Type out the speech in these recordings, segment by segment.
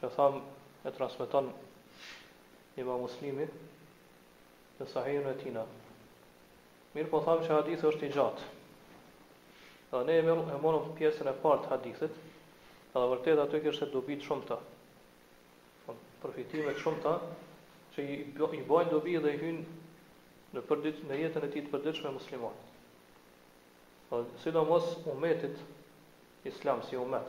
që thamë e transmeton Imam Muslimi në Sahihun e tina. Mirëpo thamë që hadithi është i gjatë. Edhe ne e morëm pjesën e parë të hadithit, edhe vërtet aty kishte dobi të shumta. Po, përfitime të shumta, që i, i bojnë dobi dhe i hyjnë në, përdit, në jetën e tij të përditshme muslimanit. Dhe sidomos umetit islam si umet,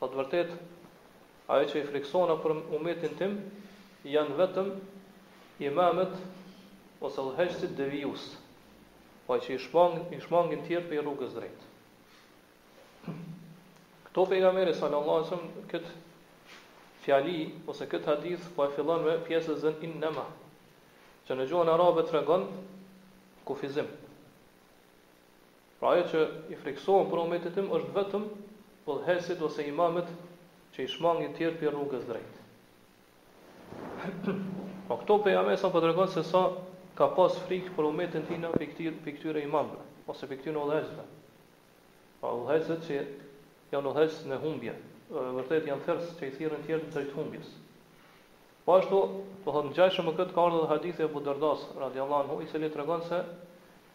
Me të vërtetë, ajo që i frikësohna për umetin tim janë vetëm imamët ose udhëheqësit devijues, po që i shmang, i shmangin tjerët prej rrugës drejt. Këtu pejgamberi sallallahu alaihi wasallam këtë fjali ose këtë hadith po e fillon me pjesëzën innama që në gjuhën arabe tregon kufizim. Pra ajo që i frikësohem për ummetit tim është vetëm udhëheqësit ose imamët që i shmangin tjerët prej rrugës drejt. Po këtu pejgamberi sa po tregon se sa ka pas frikë për ummetin e tina prej këtyre, prej këtyre imamëve ose prej këtyre udhëheqësve. Pra udhëheqësit që janë udhëheqës në humbje, vërtet janë thërrës që i thirrin tjerët drejt humbjes. Po ashtu, do thotë ngjashëm me këtë ka ardhur hadithi i Abu Dardas radiallahu anhu i cili tregon se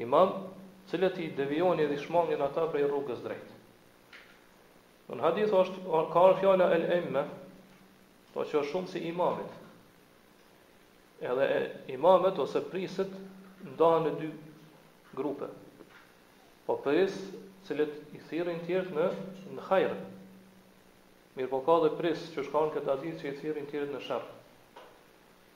Imam, të cilët i devijojnë edhe i shmangin ata prej rrugës drejtë. Në hadith ka ardhur fjala el eimme, po që është shumësi i imamit. Edhe e, imamet ose prisët ndahen në dy grupe. Po pris, të cilët i thirrin të tjerët në në hajr. Mirëpo ka dhe pris siç kan këtë hadith që i thirrin të tjerët në sherr.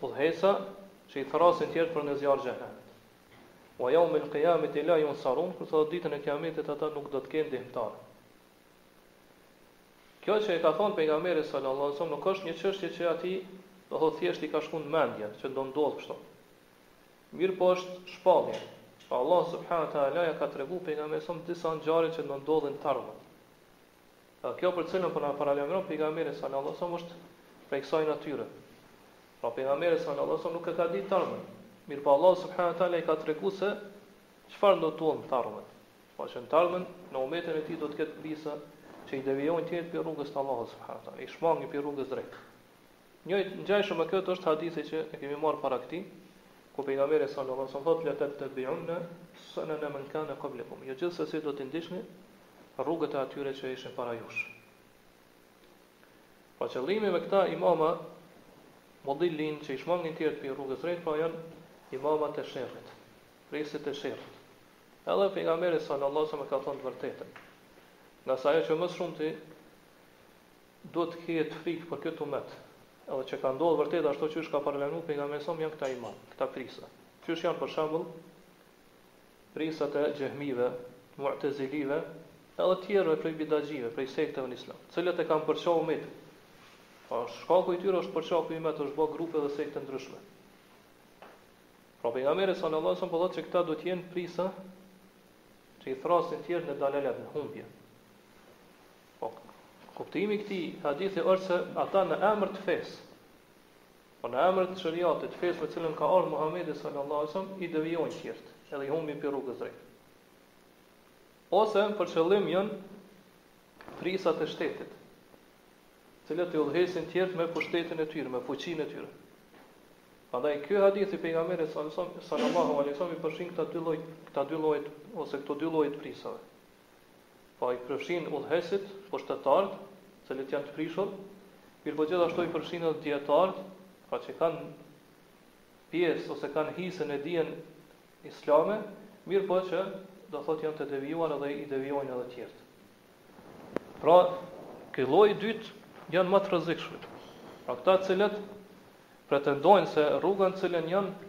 Udhëheqësa që i thërrasin të tjerët për në zjarr xhehnemit. Wa yawmil qiyamati la yunsarun, kurse ditën e Kiametit ata nuk do të kenë ndihmëtarë. Kjo që e ka thënë pejgamberi sallallahu alaihi wasallam nuk është një çështje që atij do thotë thjesht i ka shku në mendje që do ndodh kështu. Mirpo është shpallje. Pra Allah subhanahu wa taala ja ka treguar pejgamberit sallallahu alaihi wasallam disa ngjarje që do ndodhin në të ardhmen. Kjo për të cilën po na paralajmëron pejgamberi sallallahu alajhi wasallam është prej kësaj natyre. Pra pejgamberi sallallahu alajhi wasallam nuk e ka ditë të ardhmen. Mirpo Allahu subhanahu wa taala i ka treguar se çfarë do të ndodhë në të ardhmen. Pra që në të ardhmen në umetin e tij do të ketë prisa që i devijojnë tjetrit prej rrugës të Allahut subhanahu wa taala, i shmangin prej rrugës drejt. Njëjtë, ngjajshëm me këtë është hadithi që e kemi marrë para këtij, ku Pejgamberi sallallahu alejhi ve sellem thotë, Letettabi'unne sunene men kane qablekum, ju gjithsesi do t'i ndiqni rrugët e atyre që ishin para jush. Pra qëllimi me këta imama mudillin që i shmangin tjerët prej rrugës drejt, pra janë imamat e sherrit, prisat e sherrit. Edhe pejgamberi sallallahu alajhi wasallam ka thënë të vërtetën. Ngase ajo që më shumë ti Duhet të ketë frikë për këtë umet. Edhe që ka ndodhë vërtet ashtu qysh ka paralajmru pejgamberi se janë këta imam, këta prisa. Qysh janë për shembull prisat e xehmive, mu'tezilive edhe tjerëve prej bidaxhive, prej sekteve në islam, të cilët e kanë përça umetin. Pra është shkaku i tyre u përça ky umet u bo grupe dhe sekte ndryshme. Pra pejgamberi sallallahu alajhi wasallam po thotë se këta do të jenë prisa që i thrasin të tjerë në dalalet, në humbje. Po kuptimi i këtij hadithi është se ata në emër të fesë, po në emër të shariatit, të fesë me cilën ka ardhur Muhamedi sallallahu alaihi wasallam, i devijojnë tjert, edhe i humbin prej rrugës drejt. Ose për qëllim janë prisat e shtetit, të cilët i udhëhesin tjertë me pushtetin e tyre, me fuqinë e tyre. Prandaj ky hadith i pejgamberit sallallahu alaihi wasallam i përfshin këta dy lloj, këta dy llojet ose këto dy lloje të prisave. Po i përfshin udhëheqësit, pushtetarët, të cilët janë të prishur, mirëpo gjithashtu i përfshin edhe dijetarët, pra që kanë pjesë ose kanë hise në dijen islame, mirëpo që do thotë janë të devijuar edhe i devijojnë edhe të tjerët. Pra, ky lloj i dytë janë më të rrezikshmit. Pra këta të cilët pretendojnë se rruga në cilën janë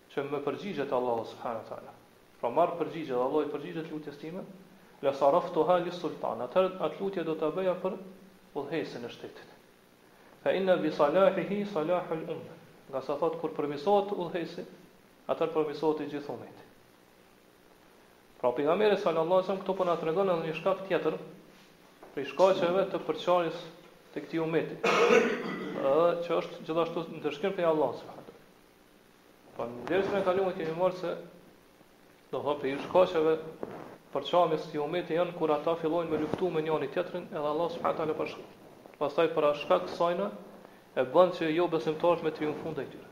që më përgjigjet Allahu subhanahu wa ta'ala, pra marr përgjigje dhe Allahu i përgjigjet lutjes time, la saraftuha li sultan, atëherë atë lutje do ta bëja për udhëheqësin e shtetit, fa inna bi salahihi salahu al umma, nga sa thotë kur përmisohet udhëheqësi, atëherë përmisohet i gjithë umeti. Pra pejgamberi sallallahu alajhi wasallam këtu po na tregon edhe një shkak tjetër prej shkaqeve të përçarjes të këtij umeti. Ëh, që është gjithashtu një ndëshkim prej Allahut subhanahu Po në dersin e kaluar kemi marrë se do të thotë prej shkaqeve përçarjes të umetit janë kur ata fillojnë me luftu me njëri tjetrin edhe Allah subhanahu taala pas, pastaj për shkak të saj na e bën që jobesimtarët me triumfu ndaj tyre.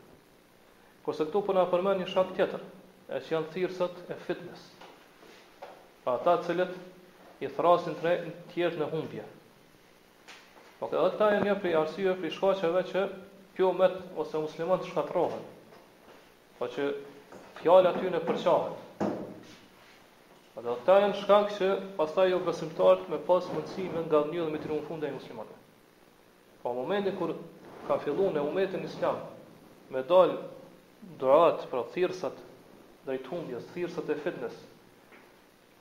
Kurse këtu po na përmend një shkak tjetër, e që janë thirrësat e fitnes. Pra ata të cilët i thrasin të tjerët në humbje. Po, edhe këta janë një prej arsyeve, prej shkaqeve që ky umet ose muslimant të shkatrohen. Po që fjala tyne përçahet. Po dhe këta janë shkak që pastaj jobesimtarët me pas mundësi me ngadhënjy dhe me triumfu ndaj muslimanëve. Po momentin kur ka filluar në umetin islam me dal duat, pra thirrsat drejt humbjes, thirrsat e fitnes.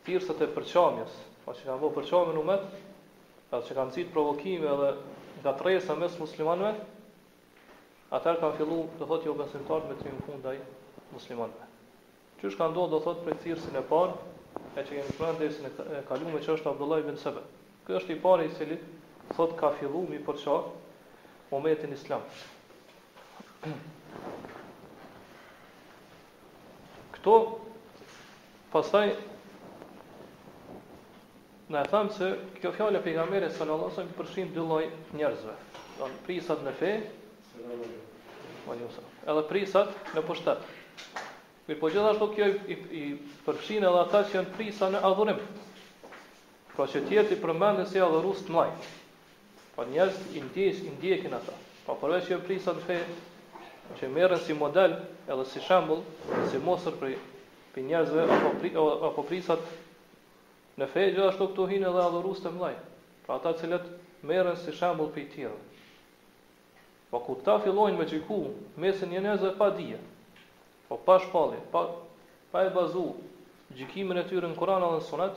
Thirrësat e përçamjes, pra që kanë bërë përçamje në umet, edhe që kanë nxit provokime dhe ngatërresa mes muslimanëve, atëherë kanë fillu, do thotë jo besimtarët me triumfu ndaj muslimanëve. Qysh ka ndodhur, do thotë prej thirrësin e parë, e që kemi përmend derën e kaluar që është Abdullah ibn Saba. Ky është i pari i cili thotë ka fillu mi përça umetin islam. Këto pastaj na e thamë se kjo fjalë e pejgamberit sallallahu alajhi wasallam përfshin dy lloje njerëzve. Do thotë prisat në fe, edhe prisat në pushtet. Mirëpo gjithashtu kjo i, i, i përfshin edhe ata që janë prisa në adhurim. Pra që tjerët i përmendin si adhurus të mdhaj. Po njerëzit i ndjejnë, i ndjekin ata. Po përveç që janë prisa në fe, që merren si model edhe si shembull, si mostër prej prej njerëzve apo pri, apo prisat në fe, gjithashtu këtu hyjnë edhe adhurus të mdhaj. Pra ata të cilët merren si shembull prej tjerëve. Po kur këta fillojnë me gjyku në mesin e njerëzve pa dije, po pa shpallje, pa pa e bazu gjykimin e tyre në Kur'an dhe në Sunet,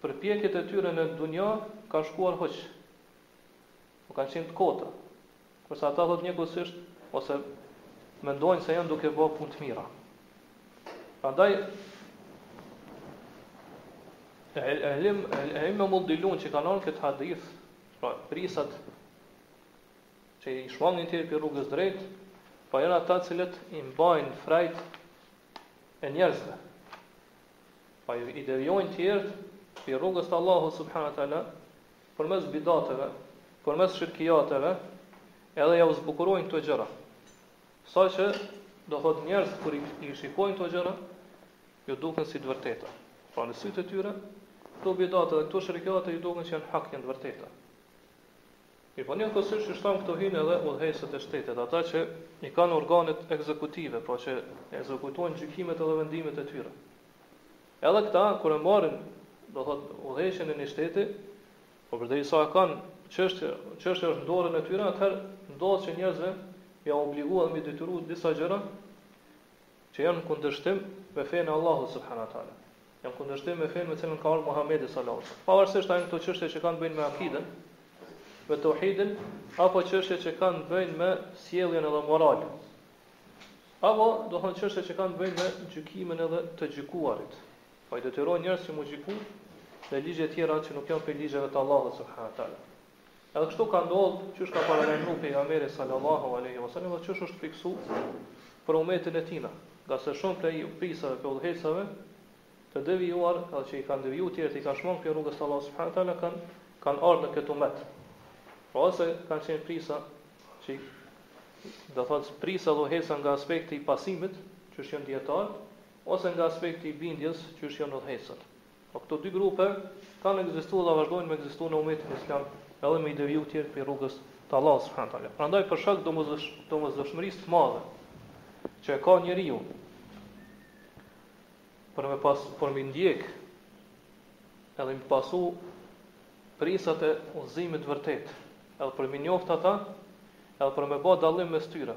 Përpjekjet e tyre në dunja kanë shkuar hoq, po kanë qenë të kota, kurse ata thotë njëkohësisht ose mendojnë se janë duke bërë punë të mira. Prandaj El-eim, el-eimmetul mudilun që kanë ardh në këtë hadith, pra prisat që i shmangin tjerë prej rrugës drejt, pra po janë ata cilët i mbajnë frajt e njerëzve. Pra i devijojnë tjerët prej rrugës të Allahut subhane teala përmes bidateve, përmes shirkijateve, edhe jau zbukurojnë këto gjëra. Saqë do thotë njerëzit kur i shikojnë këto gjëra, ju duken si të vërteta. Pra në sytë e tyre, këto bidate dhe këto shirkijate ju duken që janë hak, janë të vërteta. Mirëpo njëkohësisht siç thamë këtu hyjnë edhe udhëheqësët e shtetit, ata që i kanë organet ekzekutive, pra që ekzekutojnë gjykimet edhe vendimet e tyre. Edhe këta kur e marrin, do thotë, udhëheqjen e një shteti, po përderisa e kanë çështje, çështja është në dorën e tyre, atëherë ndodh që njerëzve me jau obligu edhe mi detyru disa gjëra që janë në kundërshtim me fenë e Allahut subhanahu wa taala. Janë kundërshtim me fenë me të cilën ka ardhur Muhamedi sallallahu alaihi wasallam. Pavarësisht a janë këto çështje që kanë të bëjnë me akiden, me tauhidin, apo çështje që kanë të bëjnë me sjelljen edhe moralin. Apo do thotë çështje që kanë të bëjnë me gjykimin edhe të gjykuarit. Po i detyrojnë njerëzit që mu gjyku me ligje të tjera që nuk janë prej ligjeve të Allahut subhanahu wa taala. Edhe kështu ka ndodh, qysh ka paralajmëru pejgamberi sallallahu alejhi wa sallam dhe qysh është friksu për umetin e tina, ngase shumë prej prisave prej udhëheqësave të devijuar edhe që i kanë deviju tjerët i kanë shmang prej rrugës të Allahut subhanahu wa taala kanë kanë ardhur në këtë umet. Pra ose kanë qenë prisa që do thot prisa dhe udhëheqësa nga aspekti i pasimit, qysh janë dietar, ose nga aspekti i bindjes, qysh janë udhëheqësat. Po këto dy grupe kanë ekzistuar dhe vazhdojnë me ekzistu në umetin islam edhe me i deviju tjerët prej rrugës të Allahut subhanahu wa taala. Prandaj për shkak të domosdoshmërisë të madhe që e ka njeriu për me pas për me ndjek edhe me pasu prisat e udhëzimit të vërtet edhe për me njoftë ata edhe për me ba dallim mes tyre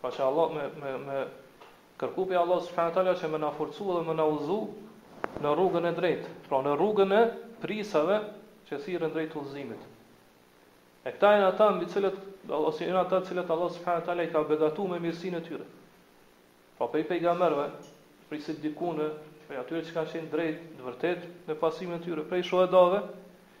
Pra që Allah me, me, me kërku prej Allah subhanahu taala që me na forcu dhe me na udhëzu në rrugën e drejtë, pra në rrugën e prisave që thirrin drejt udhëzimit. E këta janë ata mbi cilët ose janë ata të cilët Allah subhanahu taala i ka begatu me mirësinë e tyre. Pra prej pejgamberëve, prej sidikunëve, prej atyre që kanë qenë drejt, të vërtet në pasimin e tyre, prej shuhadave,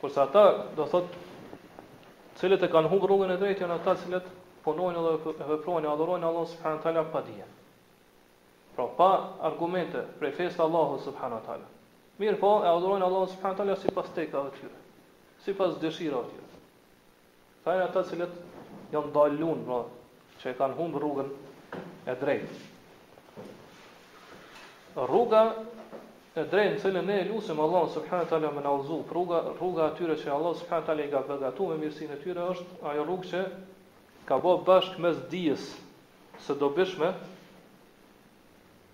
Kurse ata, do të thotë, të cilët e kanë humbur rrugën e drejtë janë ata të cilët punojnë dhe veprojnë, adhurojnë Allahun subhanahu wa taala pa dije. Pra pa argumente prej fesë të Allahut subhanahu wa taala. Mirëpo, e adhurojnë Allahun subhanahu wa taala sipas tekave të tyre, sipas dëshirave të tyre. Ta janë ata të cilët janë dalun, pra, që e kanë humbë rrugën e drejtë. Rruga e drejtë në cilën ne e lusim Allah subhanahu wa taala me na udhëzu, rruga rruga e tyre që Allah subhanahu wa taala i ka begatu me mirësinë e tyre është ajo rrugë që ka bërë bashkë mes dijes së dobishme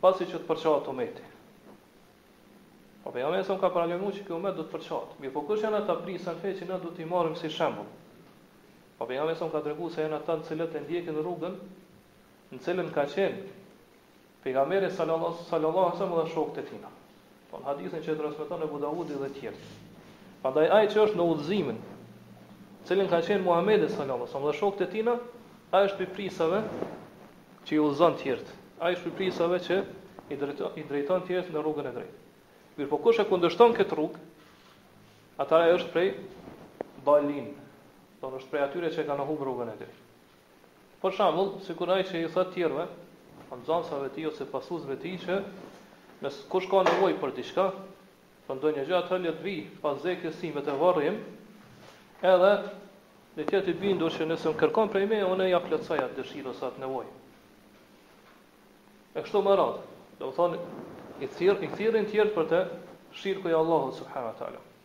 Pasi që të përçahet ummeti. Po pejgamberi alejhi selam ka paralajmëru që ky ummet do të përçahet. Mirëpo kush janë ata prisa në fe që na duhet t'i marrim si shembull? Po pejgamberi alejhi selam ka tregu se janë ata të cilët e ndjekin rrugën në cilën ka qenë pejgamberi sallallahu alaihi wasallam dhe shokët e tina. Në hadithin që e transmeton Abu Davudi dhe të tjerë. Prandaj ai që është në udhëzimin, në cilin ka qenë Muhamedi sallallahu alaihi wasallam dhe shokët e tina, ai është prej prisave që i udhëzon të tjerët. Ai është prej prisave që i drejton i drejton të tjerët në rrugën e drejtë. Mirëpo kush e kundërshton këtë rrugë, atëherë është prej dalin. Do të thotë prej atyre që kanë humb rrugën e drejtë. Për shembull, sikur ai që i thotë tjerëve, nxënësave të tij ose pasuesve të tij që nëse kush ka nevojë për diçka, për ndonjë gjë, atëherë le të vijë pas vdekjes sime te varri im, edhe le të jetë i bindur që nëse më kërkon prej meje, unë ia plotësoj atë dëshirë ose atë nevojë. E kështu me radhë, domethënë i thirr i thirrin të tjerë drejt shirkut të Allahut subhanahu wa taala.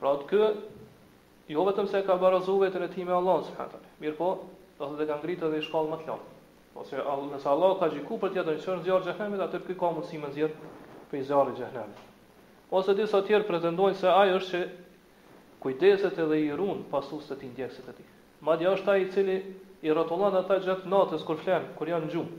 Pra atëherë ky, jo vetëm se e ka barazu veten e tij me Allahun subhanehu teala. Mirëpo, do të thotë e ka ngritë edhe ni shkallë më të lartë. Pse? Se Allahu, nëse Allahu ka gjyku për dikë që do me hi në zjarr xhehnemit, atëherë ky ka mundësi me nxjerrë prej zjarrit xhehnemit. Ose disa tjerë pretendojnë se ai është që kujdeset edhe i ruan pasuesit e tij, ndjekësit e tij. Madje është ai i cili i rrotullon ata gjatë natës kur flenë, kur janë në gjumë.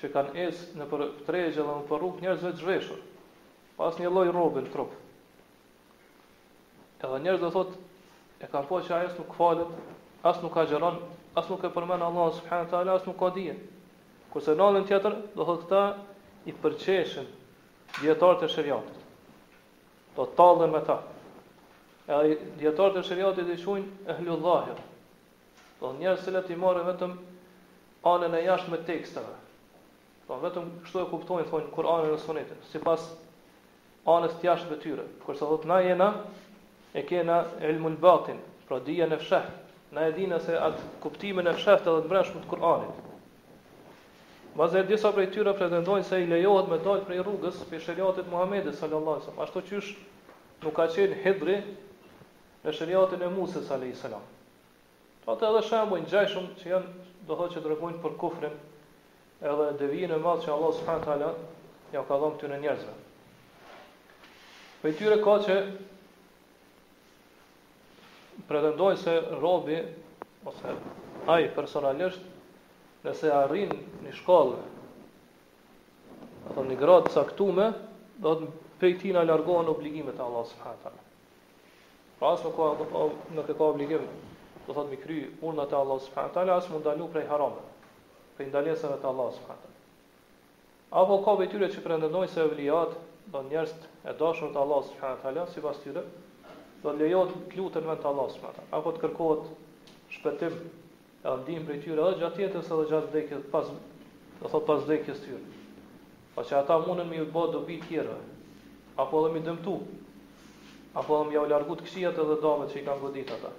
që kanë ecë nëpër tregje dhe nëpër rrugë njerëzve të zhveshur, pa asnjë lloj rrobe në trup. Edhe njerëzit do thotë e kanë pa që ai as nuk falet, as nuk agjeron, as nuk e përmend Allahun subhanahu wa taala, as nuk ka dije. Kurse në anën tjetër, do thotë këta i përqeshin dietarët e shariatit. Do thotë tallen me ta. Edhe dietarët e shariatit i quajnë ehlu dhahir, Domethënë njerëz të cilët i marrin vetëm anën e jashtme të teksteve. Domethënë vetëm kështu e kuptojnë thonë Kur'anin dhe Sunetin, sipas anës të jashtme të tyre. Kurse thotë na jena e kena ilmul batin, pra dijen e fshehtë. Na e dimë atë kuptimin e fshehtë dhe të brendshëm të Kur'anit. Madje disa prej tyre pretendojnë se i lejohet me dalë prej rrugës, prej sheriatit Muhammedit sallallahu alaihi wasallam, ashtu qysh nuk ka qenë Hidri në sheriatin e Musës alejhi selam. Pra ka edhe shembuj të ngjashëm që janë do thotë që tregojnë për kufrin edhe devijimin e madh që Allahu subhanahu wa taala ja ka dhënë këtyre njerëzve. Prej tyre ka që pretendojnë se robi ose ai personalisht nëse arrin një shkallë apo një gradë të caktuar, do thotë prej tij largohen obligimet e Allahut subhanahu wa taala. Pra as nuk ka nuk e ka obligim, do thotë mi kry urdhrat e Allahut subhanahu wa taala, as mu ndalu prej harameve, prej ndalesave të Allahut subhanahu wa taala. Apo ka prej tyre që pretendojnë se evlijatë, do thotë njerëzit e dashur të Allahut subhanahu wa taala, sipas tyre, do thotë lejohet të luten në vend të Allahut subhanahu wa taala, apo të kërkohet shpëtim, E ndihmë prej tyre edhe gjatë jetës edhe gjatë vdekjes, pas, do thotë pas vdekjes tyre. Po që ata mundën me ju bë dobi tjerëve, apo edhe mi dëmtu, apo edhe me ja u largu të këqijat edhe dëmet që i kanë godit ata.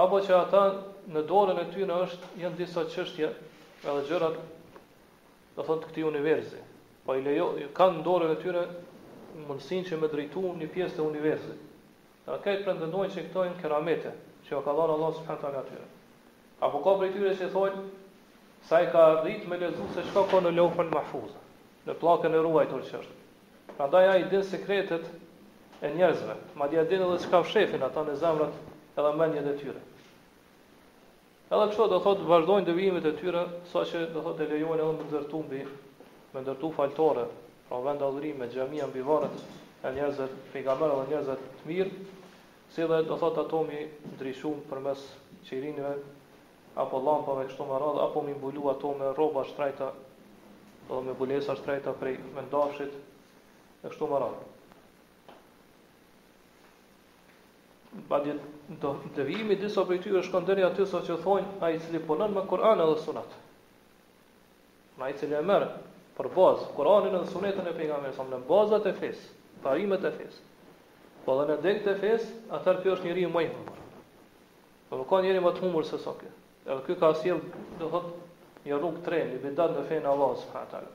Apo që ata në dorën e tyre është janë disa çështje edhe gjëra do thotë këtij universi. Po i lejo kanë në dorën e tyre mundësinë që me drejtu një pjesë të universit. Edhe këta pretendojnë se këto janë keramete, që ja ka dhënë Allahu subhanahu wa taala atyre. Apo ka prej tyre që thonë se ai ka arritë me lexu se çka ka në Lauhul Mahfuz, në pllakën e ruajtur që është. Prandaj ai din sekretet e njerëzve, madje e din edhe çka fshehin ata në zemrat edhe mendjet e tyre. Edhe kështu do thotë vazhdojnë devijimet e tyre saqë do thotë e lejojnë edhe me ndërtu mbi me ndërtu faltore, pra vendadhurime, xhamia mbi varret e njerëzve të pejgamberëve dhe njerëzve të mirë, si dhe do thotë ato mi ndriçu përmes qirinjve apo llampave e kështu me radhë apo mi mbulu ato me rroba të shtrejta dhe me bulesa të shtrejta prej mendafshit e kështu me radhë. Madje devijimi disa prej tyre shkon deri aty sa që thonë ai i cili punon me Kur'an dhe Sunet. Po ai i cili e merr për bazë Kur'anin dhe Sunetin e pejgamberit sa në bazat e fesë, parimet e fesë. Po dhe në degët e fesë, atëherë ky është njeri më i humbur. Po nuk ka njeri më të humbur se sa ky. Edhe ky ka sjell, do thot, një rrugë të re, një, bidat në fenë e Allahut subhanahu taala.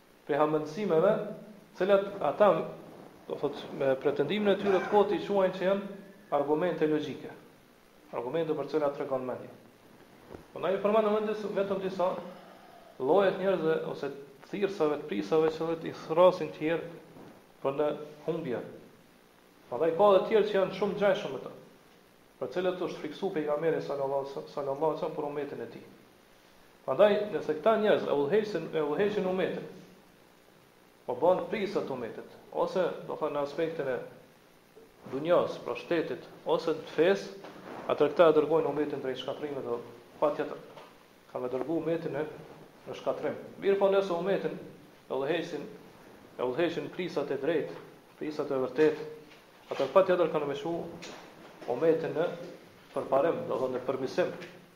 Prej hamendësimeve, të cilat ata, do thotë, me pretendimin e tyre të kotë i quajnë që janë argumente logjike, argumente për të cilat tregon mendja. Po ne i përmendëm vetëm disa lloje të njerëzve ose thirrsave të prijsave që do thotë i thrrasin të tjerët për në humbje. Prandaj ka edhe të tjerë që janë shumë të ngjashëm me të, për të cilët është frikësuar pejgamberi sallallahu alaihi wasallam për umetin e tij. Prandaj, nëse këta njerëz e udhëheqin e udhëheqin umetin, po bëhen prijsa të umetit, ose do thotë në aspektin e dunjas, pra shtetit, ose të fesë, atëherë këta e dërgojnë umetin drejt shkatërrimit dhe patjetër kanë me dërgu umetin në në shkatërrim. Mirpo nëse umetin e udhëheqin e udhëheqin prijsat e drejtë, prijsat e vërtetë, atëherë patjetër kanë me çu umetin në përparim, do thotë në përmisim,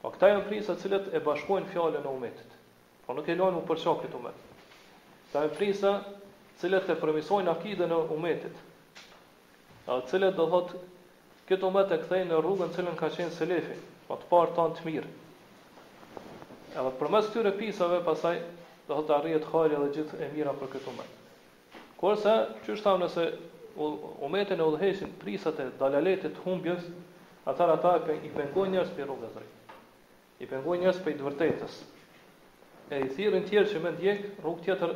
Po këta janë prijsat të cilët e bashkojnë fjalën e umetit. Pra nuk e lajnë mu përça këtë umet. Këta janë prijsat të cilët e përmisojnë akidën e umetit. Të cilët do thot këtë umet e kthejnë në rrugën në të cilën ka qenë selefi. Po të parët tanë të mirë. Edhe përmes këtyre prijsave pastaj do thot arrijet hajri dhe gjithë e mira për këtë umet. Kurse, qysh thamë nëse umetin e udhëheqin prijsat e dalaletit, të humbjes, atëherë ata i pengojnë njerëzit prej rrugës drejtë. I pengojnë njerëzit prej të vërtetës. E i thirrin tjerët që me ndjek rrugë tjetër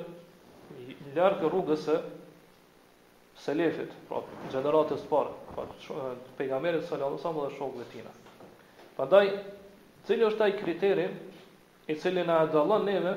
larg rrugës së selefit, pra gjeneratës së parë, pra pejgamberit sallallahu alajhi wasallam dhe shokëve të tij. Prandaj, cili është ai kriteri i cili na e dallon neve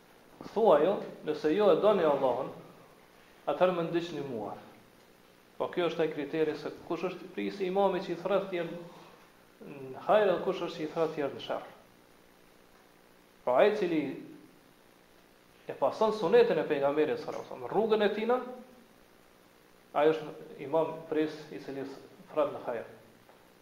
Thuaju, nëse ju e doni Allahun, atëherë më ndiqni mua. Po ky është ai kriteri se kush është prijsi imami që i thret tjerët në hajër dhe kush është që i thret tjerët në sherr. Pra ai cili e pason sunetin e pejgamberit sallallahu alajhi wasallam, rrugën e tina, ai është imam prijs i cili thret në hajër.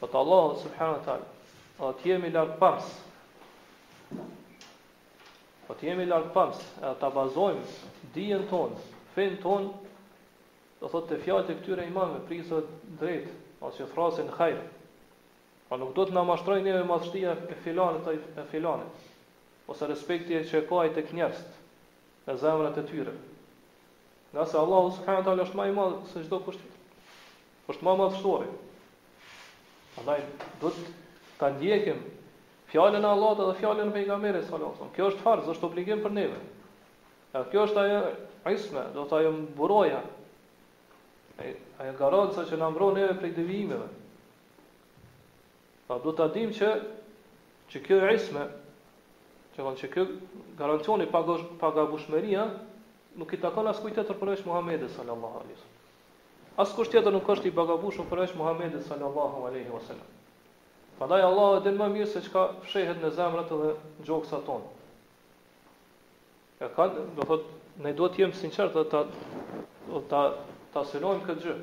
Po te Allahu subhanahu wa taala. Po të jemi largpamës. Po të jemi largpamës, e ta bazojmë dijen tonë, fenë tonë, do thotë te fjalët e këtyre imamëve prisa drejt, ose që thrasin hajr. Po nuk do të na mashtrojë neve madhështia e filanit a e filanit. Ose respekti që ka ai tek njerëzit në zemrat e tyre. Ngase Allahu subhanahu wa taala është më i madh se çdokush tjetër. Është më madhështori. Prandaj do të ta ndjekim fjalën e Allahut dhe fjalën e pejgamberit sallallahu alajhi wasallam. Kjo është farz, është obligim për neve. Edhe kjo është ajo isme, do thotë ajo mburoja. Ai ajo garanca që na mbron neve prej devijimeve. Pa do ta dimë që që kjo isme, që kanë që kjo garancioni pa pa gabushmëria nuk i takon askujt tjetër përveç Muhamedit sallallahu alajhi wasallam. Askush tjetër nuk është i pagabueshëm përveç Muhamedit sallallahu alejhi wa sallam. Prandaj Allahu e din më mirë se çka fshehet në zemrat dhe gjoksat tona. Ja kanë, do thotë, ne duhet të jemi sinqertë dhe ta ta ta synojmë këtë gjë.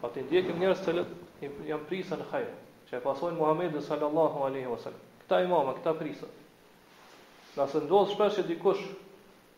Pa po të ndjekim njerëz të cilët janë prisa në hajr, që e pasojnë Muhamedin sallallahu alaihi wasallam. Këta imama, këta prisa. Nëse ndodh shpesh që dikush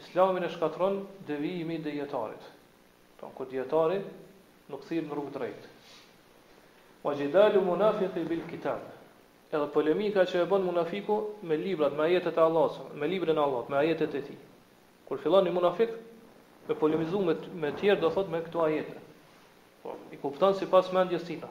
Islamin e shkatërron devijimi i dijetarit. Pra kur dijetari nuk thirr në rrugë drejt. Wa jidalu munafiqi bil kitab. Edhe polemika që e bën munafiku me librin, me ajetet e Allahut, me librin e Allahut, me ajetet e tij. Kur fillon një munafik me polemizu me me të tjerë do thotë me këto ajete. Po, i kupton sipas mendjes tina.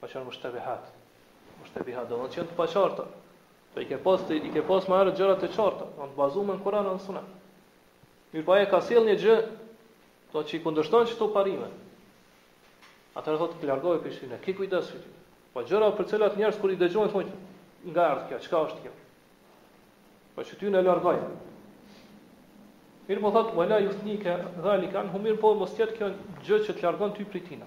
Ka qenë mushtebihat. Mushtebihat do të thotë që janë të paqarta. Po i ke pas i ke pas ma herët gjëra të qarta, do thotë bazuar në Kur'an dhe Sunet. Mirëpo e ka sjell një gjë do thotë që i kundërshton ato parime. Atëherë thotë ti largohu prej tyne, ki kujdes ti. Po gjëra për cilat njerëz kur i dëgjojnë thonë nga ardh kjo, çka është kjo? Po që ty në largoj. Mirëpo thotë, wala yuthnika dhalika anhu, mirëpo mos jetë kjo gjë që të largon ty prej tina.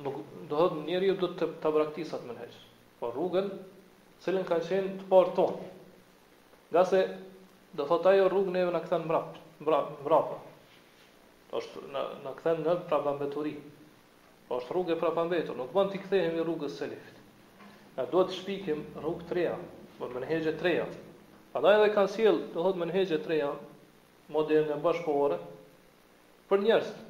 Nuk do thotë njeriu dot ta braktisë atë menhexh, po rrugën në të cilën kanë qenë të parët tonë. Ngase do thotë ajo rrugë neve na kthen mbrap, mbrap, mbrapa. Është na na kthen në prapambeturi. Po është rrugë e prapambetur, nuk bën t'i kthehemi rrugës selefit. Na duhet të shpikim rrugë të reja, po menhexhe të reja. Prandaj edhe kanë sjell, do thotë menhexhe të reja, moderne bashkëkohore, Për njerëzit,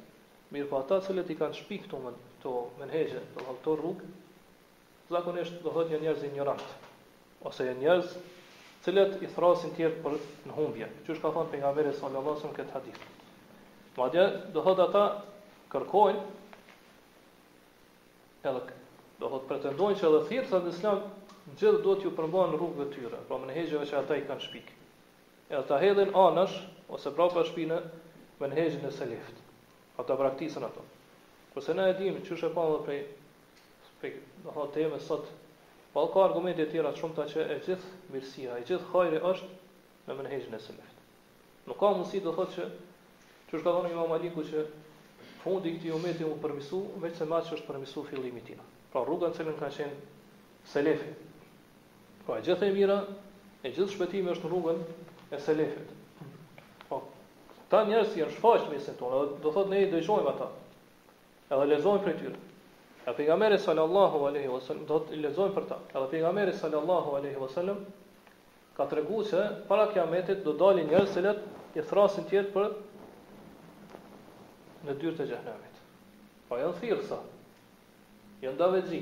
mirëpo ata të cilët i kanë shpikë këto men, këto menhexhe, do të thotë këto rrugë, zakonisht do të thotë janë njerëz injorantë, ose janë njerëz të cilët i thrasin të tjerët për në humbje, qysh ka thënë pejgamberi sallallahu alajhi wasallam këtë hadith. Madje do thotë ata kërkojnë edhe do thotë pretendojnë se edhe thirrsa në Islam gjithë do t'ju përmban rrugëve të tyre, pra menhexheve që ata i kanë shpikë. E ta hedhin anash ose prapa shpine menhexhin e selefve, pra ta braktisin atë. Kurse na e dimë, qysh e pamë dhe prej, prej domethënë temës sot, po ka argumente të tjera të shumta që e gjithë mirësia, e gjithë hajri është në menhexhin e selefve. Nuk ka mundësi do thotë që qysh ka thënë Imam Maliku që fundi i këtij ummeti u përmisu, veçse me atë që është përmisu fillimi i tij. Pra rruga në cilën kanë qenë selefët. Po e gjithë e mira, e gjithë shpëtimi është në rrugën e selefit. Po, këta njerëz që janë shfaqë në mesin tonë, edhe do thotë ne i dëgjojmë ata, edhe lexojmë prej tyre. E pejgamberi sallallahu aleyhi vësallam, do thotë lexojmë për ta. Edhe pejgamberi sallallahu aleyhi vësallam, ka tregu se para kijametit do dalin njerëz të cilët i thrasin tjerët për në dyer të xhehnemit. Po janë thirrsa, janë davetxhi,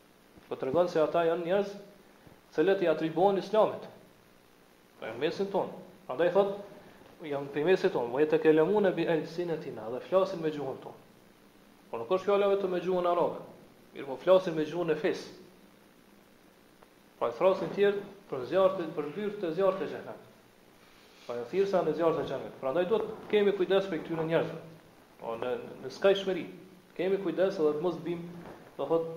Po tregon se ata janë njerëz të cilët i atribuohen Islamit. Po janë prej mesit ton. Prandaj thot janë prej mesit ton, "Wa yatakalamuna bi alsinatina", dhe flasin me gjuhën tonë. Po nuk është fjala vetëm me gjuhën arabe, mirë po flasin me gjuhën e fesë. Pra i thrasin tjerët për zjarr, për dyer të zjarrit të xhehnemit. Po e thirrsa në zjarr të xhehnemit. Prandaj duhet të kemi kujdes prej këtyre njerëzve. Po në skajshmëri. Të kemi kujdes edhe të mos bim, do thot,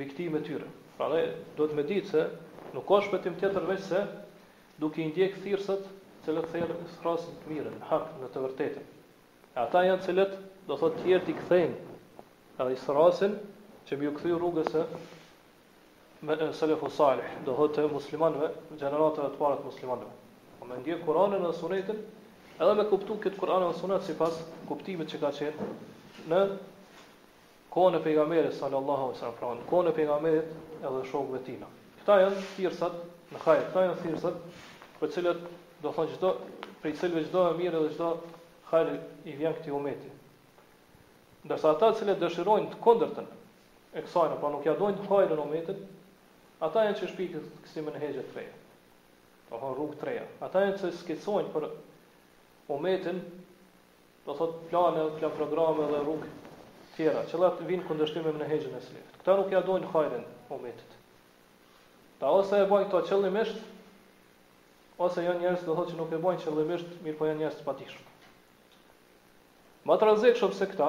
viktimë e tyre. Prandaj duhet me ditë se nuk ka shpëtim tjetër veçse duke i ndjek thirrsat, të cilët thirr thrasin në të mirën, në hak, në të vërtetën. E ata janë të cilët, do thot, të tjerët i kthejnë edhe i thrasin që me ju kthy rrugës së selefu salih, do thotë të muslimanëve, gjeneratëve të para të muslimanëve. Po me ndjek Kur'anin dhe Sunetin, edhe me kuptu këtë Kur'an dhe Sunet sipas kuptimit që ka qenë në kohën e pejgamberit sallallahu alaihi wasallam, pra në kohën e pejgamberit edhe shokëve të tij. Këta janë thirrsat në hajr, këta janë thirrsat prej cilëve do thotë çdo prej cilëve çdo e mirë dhe çdo hajr i vjen këtij umeti. Ndërsa ata të cilët dëshirojnë të kundërtën, e kësajna, pra nuk ia dojnë hajrin umetit, ata janë që shpikin kësi menhexhe të reja, do thotë rrugë të reja, ata janë që skicojnë për umetin, do thot plane, plan programe dhe rrugë tjera, që ato vijnë n'kundërshtim me menhexhin e selefit. Këta nuk ia dojnë hajrin umetit. Këta ose e bojnë këtë qëllimisht, ose janë njerëz do thotë që nuk e bojnë qëllimisht, mirëpo janë njerëz të padijshëm. Ma të rrezikshëm se këta,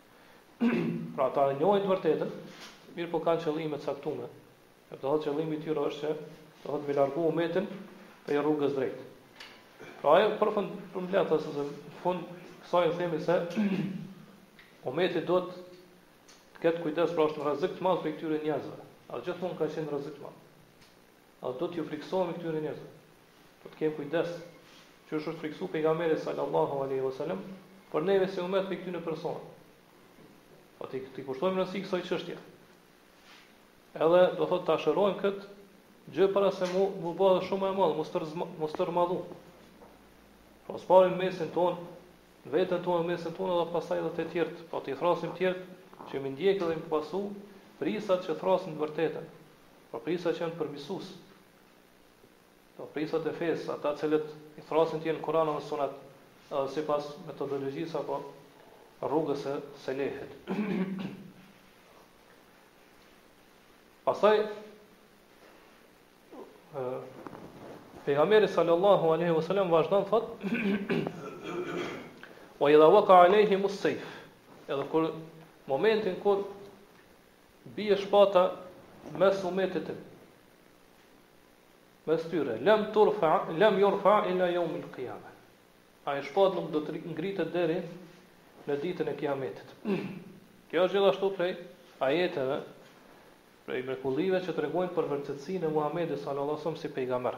pra ata e njohin të vërtetën, mirëpo kanë qëllime të caktume. Do të thotë qëllimi i tyre është që do të thotë me largu umetin prej rrugës drejt. Pra ajo përfund përmbledhje ose në fund kësaj i themi se umeti duhet të ketë kujdes pra është në rrezik të madh prej këtyre njerëzve. E gjithmonë ka qenë rrezik të madh. E duhet t'iu frikësohemi këtyre njerëzve? Duhet të kemi kujdes, qysh është frikësu pejgamberi sallallahu alejhi ve sellem për neve si umet prej këtyre personave. Duhet t'i kushtojmë rëndësi kësaj çështje. Edhe do thotë ta shërojmë kët gjë para se mu mu bë edhe shumë më e madhe, mos të mos t'u zmadhu. Po së pari n'mesin tonë, veten tonë mesin tonë dhe pastaj edhe të tjerët, duhet t'i thrrasim të tjerët që me ndjek dhe me pasu, prijësat që thrrasin n'të vërtetën. Pra prijësat që janë përmirësues, pra prijësat e fesë, ata të cilët i thrrasin të tjerët në Kur'an dhe Sunet, edhe sipas metodologjisë apo rrugës së selefit. Pastaj Pejgamberi sallallahu alaihi wasallam vazhdon thot Wa idha waqa alaihimu sayf. Edhe kur momentin kur Bie shpata mes umetit tim, mes tyre, lem turfa, lem jurfa ila jeumil kijame. Ajo shpatë nuk do të ngritet deri në ditën e kiametit. Kjo është gjithashtu prej ajeteve, prej mrekullive që tregojnë për vërtetësinë e Muhammedit sallallahu sallam si pejgamber.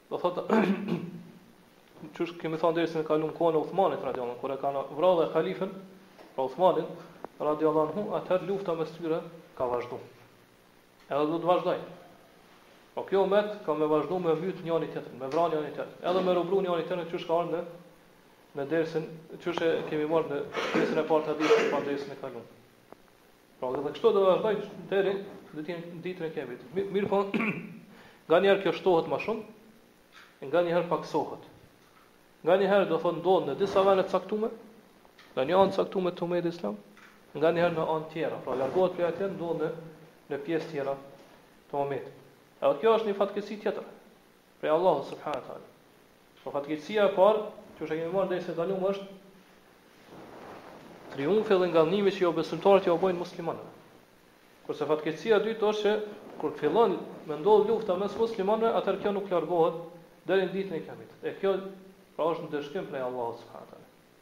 Do thotë qysh kemi thënë dersin e kalum kohën e Uthmanit radhiyallahu kur e kanë vrarë halifen pra Uthmanin radhiyallahu anhu atëherë lufta mes tyre ka vazhduar. Edhe do të vazhdojë. Pra ky umet ka me vazhdu me mbyt njëri tjetrin, me vra njëri tjetrin, edhe me robnu njëri tjetrin qysh ka ardhur në në dersin, qysh e kemi marrë në pjesën e parë të hadithit, pra dersin e kaluar. Pra, dhe kështu do të vazhdojë deri në ditën ditën e kiametit. Mirëpo, nganjëherë kjo shtohet më shumë, e nganjëherë paksohet. Nganjëherë do thotë ndodh në disa vene t'caktume, në një anë t'caktume të umetit islam, nganjëherë në anë tjera. Pra, largohet prej atje, ndodh në, në pjesë tjera të umetit. Edhe kjo është një fatkeqësi tjetër. prej Allahut subhanahu wa taala. Po fatkeqësia e parë, që është e kemi marrë derisa tani është triumfi dhe ngadhënjimi që jo besimtarët ju bëjnë muslimanëve. Kurse fatkeqësia e dytë është që kur fillon me ndodh lufta mes muslimanëve, atëherë kjo nuk largohet deri në ditën e Kiametit. E kjo pra është ndëshkim prej Allahut subhanahu wa taala.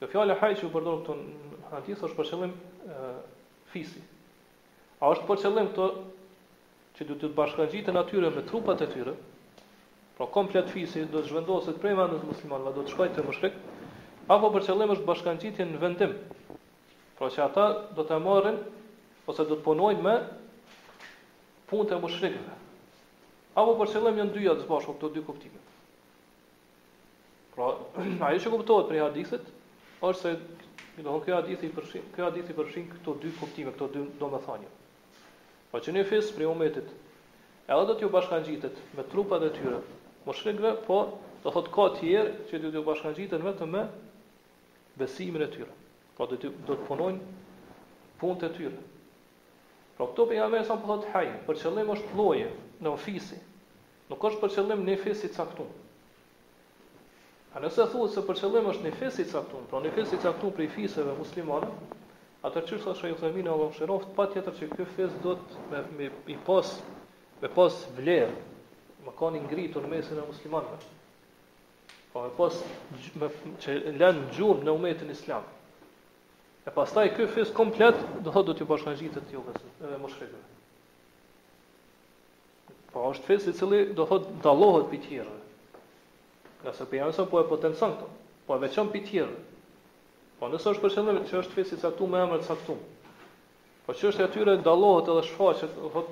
Kjo fjalë haj që u përdor këtu në hadith është për qëllim fisi. A është për qëllim këtu që do të bashkangjiten atyre me trupat e tyre? Pra komplet fisi do të zhvendoset prej vendit muslimanëve, do të shkojë te mushrikët, apo për qëllim është bashkangjitje në vendim? Pra që ata do të marrin ose do të punojnë me punët e mushrikëve. Apo për qëllim janë dyjat së bashku këto dy kuptime. Pra, ajo që kuptohet prej hadithit është se do të thotë hadithi përfshin, ky hadithi përfshin këto dy kuptime, këto dy domethënie. Po pra që një fis prej umetit, edhe do t'ju bashkangjitet me trupat e tyre, mushrikëve, po do thotë ka të tjerë që do t'ju bashkangjiten vetëm me besimin e tyre. Pra do të do të punojnë punët e tyre. Pra kur Pejgamberi a.s. po thotë haj, për qëllim është lloji, e jo fisi. Nuk është për qëllim ni fis i caktum. A nëse thuhet se për qëllim është ni fis i caktum, pra ni fis i caktum prej fiseve muslimane, atëherë qysh tha Shejh Uthajmini Allahu e mëshiroftë, patjetër që ky fis duhet me, me i pas me pas vlerë, me kanë i ngritur në mesin e muslimanëve. Po me pas me, që len gjurmë në umetin islam. E pastaj ky fis komplet do thotë do t'i bashkangjitet ti jo edhe mushrikëve. Pra është fis i cili do thot dallohet prej tjerëve. Ngase Pejgamberi a.s. po e potencon këto, po e veçon prej tjerëve. Po nëse është për qëllim që është fis i caktuar me emër të caktuar. Po çështja e tyre dallohet edhe shfaqet, do thot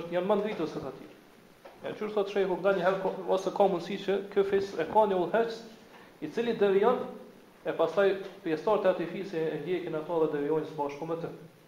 është janë më të ngritur se të tjerë. E ashtu thot shehu nganjëherë ose ka mundësi që ky fis e ka një udhëheqës i cili devijon e pastaj pjesëtarët e atij fisi e ndjekin ato dhe devijojnë së bashku me të.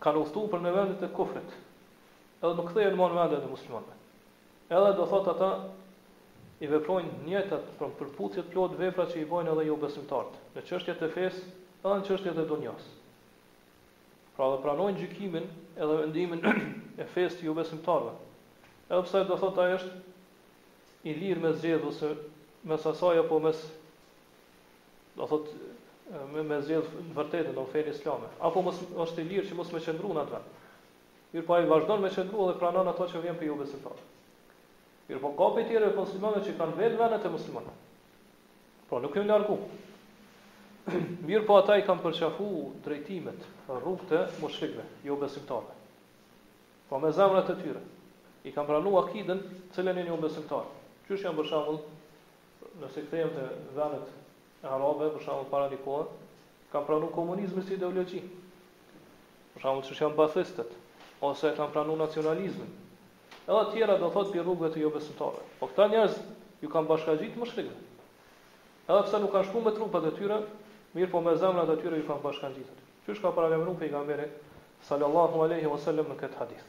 Kanë udhëtuar për në vendet e kufrit, edhe nuk kthehen më në vendet e muslimanëve. Edhe do thotë ata i veprojnë njëjtat, pra përputhen plot vepra që i bëjnë edhe jobesimtarët, në çështjet e fesë, edhe në çështjet e dunjas. Pra dhe pranojnë gjykimin edhe vendimin e fesë të jobesimtarëve. Edhe pse do thotë ai është i lirë me zgjedhë ose mes asaj apo mes Do thot me e zgjedh të vërtetën në fenë islame. Apo mos është i lirë që mos më qëndru në atë vend. Mirë po ai vazhdon me qëndru dhe pranon ato që vjen prej jobesimtarëve. Mirë po ka për tjere për muslimanët që kanë vetë vendet e muslimanët. Pra nuk ju largu. Mirë po ata i kanë përqafu drejtimet, rrugët e mushrikëve, jo besimtarëve. Po me zemrat e tyre i kanë pranuar akiden, cilën e kanë jobesimtarët. Qysh janë për shembull Nëse kthehem te vendet arabe, për shembull para një kohe, kanë pranu komunizmin si ideologji. Për shembull qysh janë bathistët, ose e kanë pranu nacionalizmin. Edhe të tjera do thotë pi rrugëve të jobesimtarëve. Po këta njerëz ju kanë bashkangjitë mushrikëve. Edhe pse nuk kanë shku me trupat e tyre, mirë po me zemrat e tyre ju kanë bashkangjitë aty. Qysh ka paralajmëru pejgamberi sallallahu alaihi wasallam në këtë hadith.